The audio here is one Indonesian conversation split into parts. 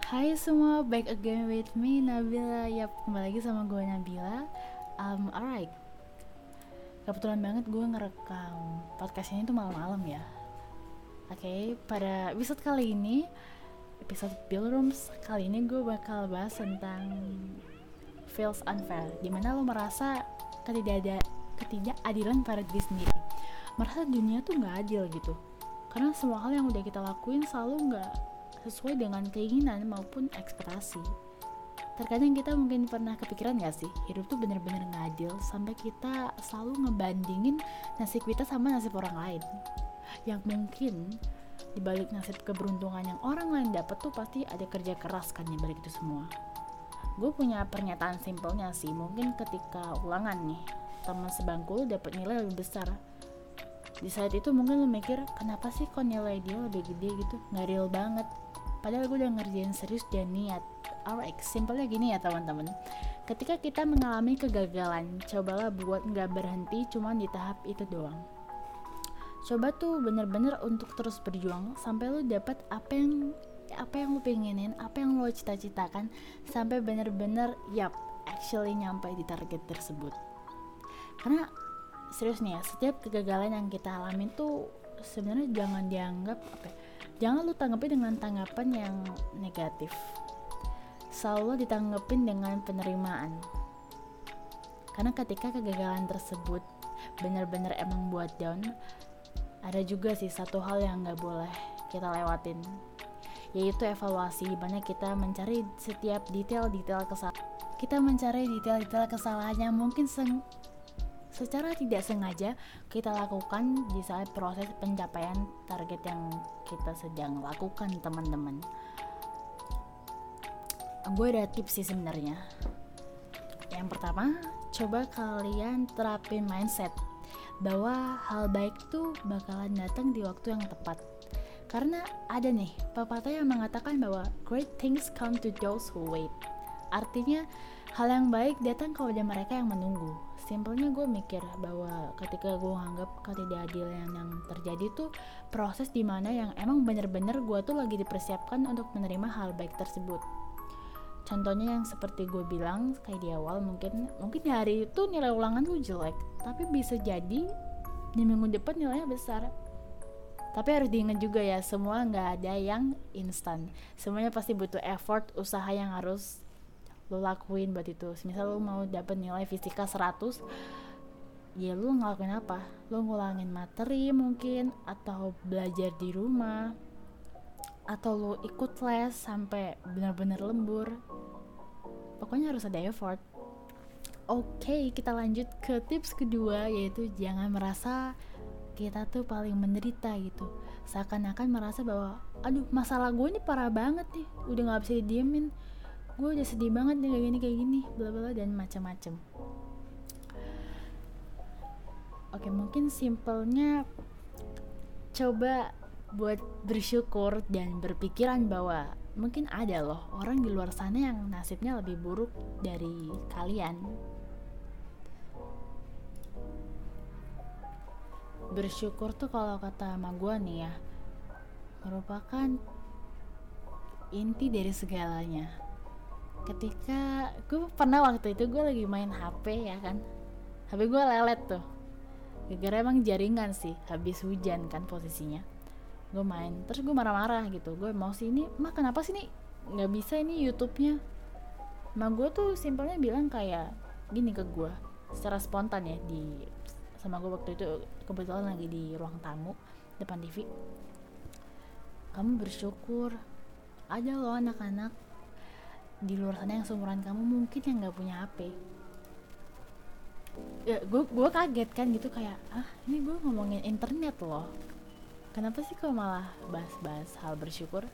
Hai semua, back again with me Nabila. Yap, kembali lagi sama gue Nabila. Um, alright. Kebetulan banget gue ngerekam podcast ini tuh malam-malam ya. Oke, okay, pada episode kali ini, episode Bill Rooms kali ini gue bakal bahas tentang feels unfair. Di mana lo merasa ketidak ketidakadilan pada diri sendiri. Merasa dunia tuh nggak adil gitu. Karena semua hal yang udah kita lakuin selalu nggak sesuai dengan keinginan maupun ekspektasi. Terkadang kita mungkin pernah kepikiran gak sih, hidup tuh bener-bener nggak adil sampai kita selalu ngebandingin nasib kita sama nasib orang lain. Yang mungkin dibalik nasib keberuntungan yang orang lain dapat tuh pasti ada kerja keras kan di balik itu semua. Gue punya pernyataan simpelnya sih, mungkin ketika ulangan nih, teman sebangku dapat nilai lebih besar, di saat itu mungkin lo mikir kenapa sih kok nilai dia lebih gede gitu nggak real banget padahal gue udah ngerjain serius dan niat. Alright simpelnya gini ya teman-teman. Ketika kita mengalami kegagalan cobalah buat nggak berhenti cuma di tahap itu doang. Coba tuh bener-bener untuk terus berjuang sampai lo dapet apa yang apa yang lo pengenin apa yang lo cita-citakan sampai bener-bener yap actually nyampe di target tersebut. Karena serius nih ya setiap kegagalan yang kita alamin tuh sebenarnya jangan dianggap apa ya, jangan lu tanggapi dengan tanggapan yang negatif. Selalu ditanggapin dengan penerimaan. Karena ketika kegagalan tersebut benar-benar emang buat down ada juga sih satu hal yang nggak boleh kita lewatin yaitu evaluasi. Di mana kita mencari setiap detail-detail kesalahan kita mencari detail-detail kesalahan yang mungkin secara tidak sengaja kita lakukan di saat proses pencapaian target yang kita sedang lakukan teman-teman. Gue ada tips sih sebenarnya. Yang pertama coba kalian terapin mindset bahwa hal baik tuh bakalan datang di waktu yang tepat. Karena ada nih pepatah yang mengatakan bahwa great things come to those who wait. Artinya hal yang baik datang kepada mereka yang menunggu. Simpelnya gue mikir bahwa ketika gue nganggap ketidakadilan yang terjadi tuh proses di mana yang emang bener-bener gue tuh lagi dipersiapkan untuk menerima hal baik tersebut. Contohnya yang seperti gue bilang kayak di awal mungkin mungkin hari itu nilai ulangan lu jelek tapi bisa jadi di minggu depan nilainya besar. Tapi harus diingat juga ya semua nggak ada yang instan. Semuanya pasti butuh effort usaha yang harus lo lakuin buat itu. Misal lo mau dapet nilai fisika 100 ya lo ngelakuin apa? Lo ngulangin materi mungkin atau belajar di rumah atau lo ikut les sampai benar-benar lembur. Pokoknya harus ada effort. Oke okay, kita lanjut ke tips kedua yaitu jangan merasa kita tuh paling menderita gitu. Seakan-akan merasa bahwa aduh masalah gue ini parah banget nih udah nggak bisa didiemin gue udah sedih banget nih kayak gini kayak gini bla bla dan macam-macam oke mungkin simpelnya coba buat bersyukur dan berpikiran bahwa mungkin ada loh orang di luar sana yang nasibnya lebih buruk dari kalian. Bersyukur tuh kalau kata sama gue nih ya merupakan inti dari segalanya ketika gue pernah waktu itu gue lagi main HP ya kan? HP gue lelet tuh. Gara-gara emang jaringan sih habis hujan kan posisinya. Gue main terus gue marah-marah gitu. Gue mau sih ini mah kenapa sih nih nggak bisa ini YouTube-nya. Mah gue tuh simpelnya bilang kayak gini ke gue secara spontan ya di sama gue waktu itu kebetulan lagi di ruang tamu depan TV kamu bersyukur ada loh anak-anak di luar sana yang seumuran kamu mungkin yang nggak punya HP ya gue gue kaget kan gitu kayak ah ini gue ngomongin internet loh. Kenapa sih kok malah bahas-bahas hal bersyukur?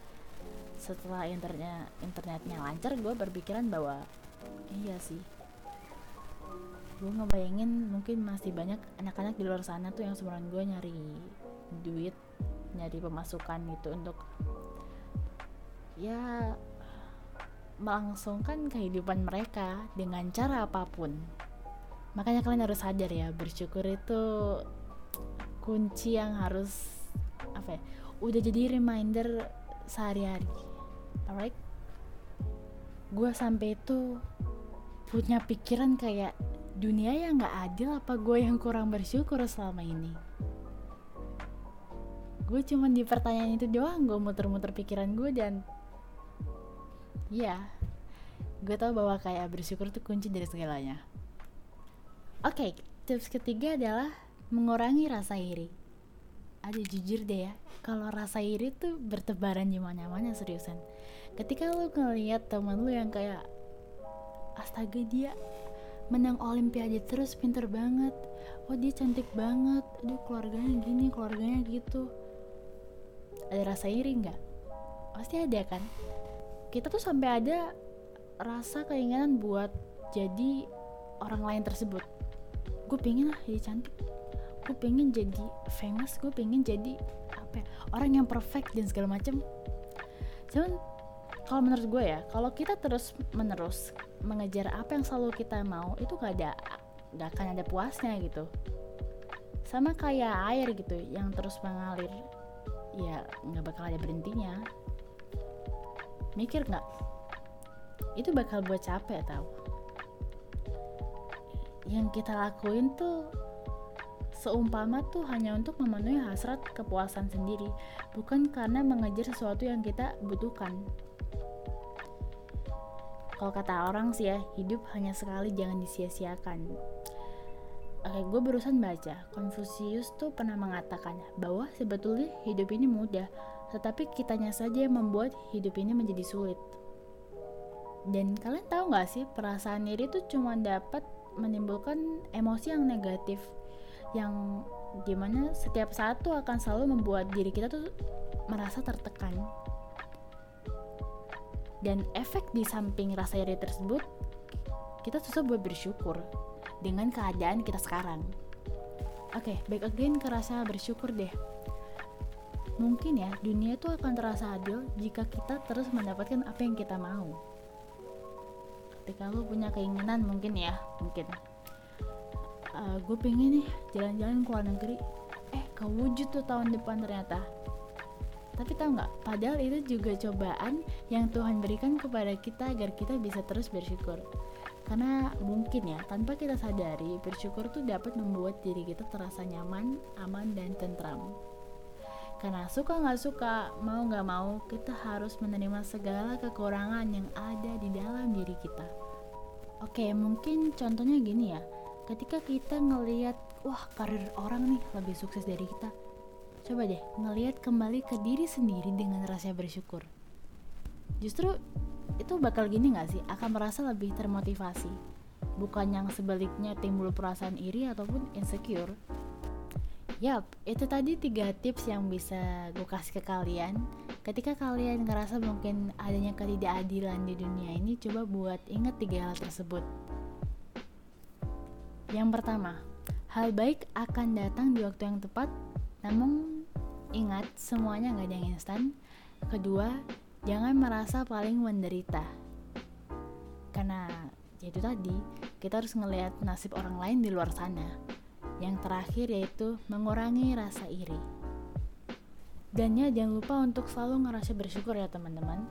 Setelah internetnya internetnya lancar gue berpikiran bahwa iya sih. Gue ngebayangin mungkin masih banyak anak-anak di luar sana tuh yang seumuran gue nyari duit nyari pemasukan gitu untuk ya melangsungkan kehidupan mereka dengan cara apa pun. Makanya kalian harus sadar ya, bersyukur itu kunci yang harus apa ya? Udah jadi reminder sehari-hari. Alright? gue sampai itu punya pikiran kayak dunia yang gak adil apa gue yang kurang bersyukur selama ini gue cuman di pertanyaan itu doang gue muter-muter pikiran gue dan ya gue tau bahwa kayak bersyukur itu kunci dari segalanya. Oke okay, tips ketiga adalah mengurangi rasa iri. Aduh jujur deh ya kalau rasa iri tuh bertebaran di mana-mana seriusan. Ketika lu ngeliat teman lu yang kayak astaga dia menang olimpiade terus pinter banget. Oh dia cantik banget. Aduh keluarganya gini keluarganya gitu. Ada rasa iri nggak? Pasti ada kan kita tuh sampai ada rasa keinginan buat jadi orang lain tersebut. Gue pengen lah jadi cantik. Gue pengen jadi famous. Gue pengen jadi apa ya, orang yang perfect dan segala macem. Cuman kalau menurut gue ya kalau kita terus menerus mengejar apa yang selalu kita mau itu gak ada gak akan ada puasnya gitu. Sama kayak air gitu yang terus mengalir ya nggak bakal ada berhentinya mikir nggak? Itu bakal buat capek tau. Yang kita lakuin tuh seumpama tuh hanya untuk memenuhi hasrat kepuasan sendiri bukan karena mengejar sesuatu yang kita butuhkan. Kalau kata orang sih ya, hidup hanya sekali jangan disia-siakan. Oke, gue barusan baca, Confucius tuh pernah mengatakan bahwa sebetulnya hidup ini mudah, tetapi kitanya saja yang membuat hidup ini menjadi sulit. Dan kalian tahu gak sih, perasaan iri tuh cuma dapat menimbulkan emosi yang negatif, yang di mana setiap saat tuh akan selalu membuat diri kita tuh merasa tertekan. Dan efek di samping rasa iri tersebut kita susah buat bersyukur dengan keadaan kita sekarang. Oke okay, back again ke rasa bersyukur deh mungkin ya dunia itu akan terasa adil jika kita terus mendapatkan apa yang kita mau ketika lu punya keinginan mungkin ya mungkin uh, gue pengen nih jalan-jalan ke luar negeri eh kewujud tuh tahun depan ternyata tapi tahu nggak, padahal itu juga cobaan yang Tuhan berikan kepada kita agar kita bisa terus bersyukur. Karena mungkin ya, tanpa kita sadari, bersyukur tuh dapat membuat diri kita terasa nyaman, aman, dan tentram. Karena suka nggak suka, mau nggak mau, kita harus menerima segala kekurangan yang ada di dalam diri kita. Oke, mungkin contohnya gini ya, ketika kita ngelihat, wah karir orang nih lebih sukses dari kita, Coba deh ngelihat kembali ke diri sendiri dengan rasa bersyukur. Justru itu bakal gini gak sih? Akan merasa lebih termotivasi. Bukan yang sebaliknya timbul perasaan iri ataupun insecure. Yap, itu tadi tiga tips yang bisa gue kasih ke kalian. Ketika kalian ngerasa mungkin adanya ketidakadilan di dunia ini, coba buat inget tiga hal tersebut. Yang pertama, hal baik akan datang di waktu yang tepat, namun Ingat, semuanya gak ada yang instan. Kedua, jangan merasa paling menderita. Karena ya itu tadi, kita harus ngelihat nasib orang lain di luar sana. Yang terakhir yaitu mengurangi rasa iri. Dan ya jangan lupa untuk selalu ngerasa bersyukur ya teman-teman.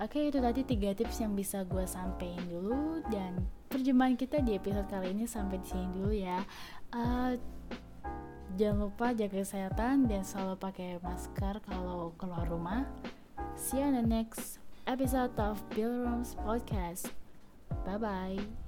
Oke itu tadi tiga tips yang bisa gue sampein dulu dan perjumpaan kita di episode kali ini sampai di sini dulu ya. Uh, Jangan lupa jaga kesehatan dan selalu pakai masker kalau keluar rumah. See you on the next episode of Bill Rooms Podcast. Bye bye.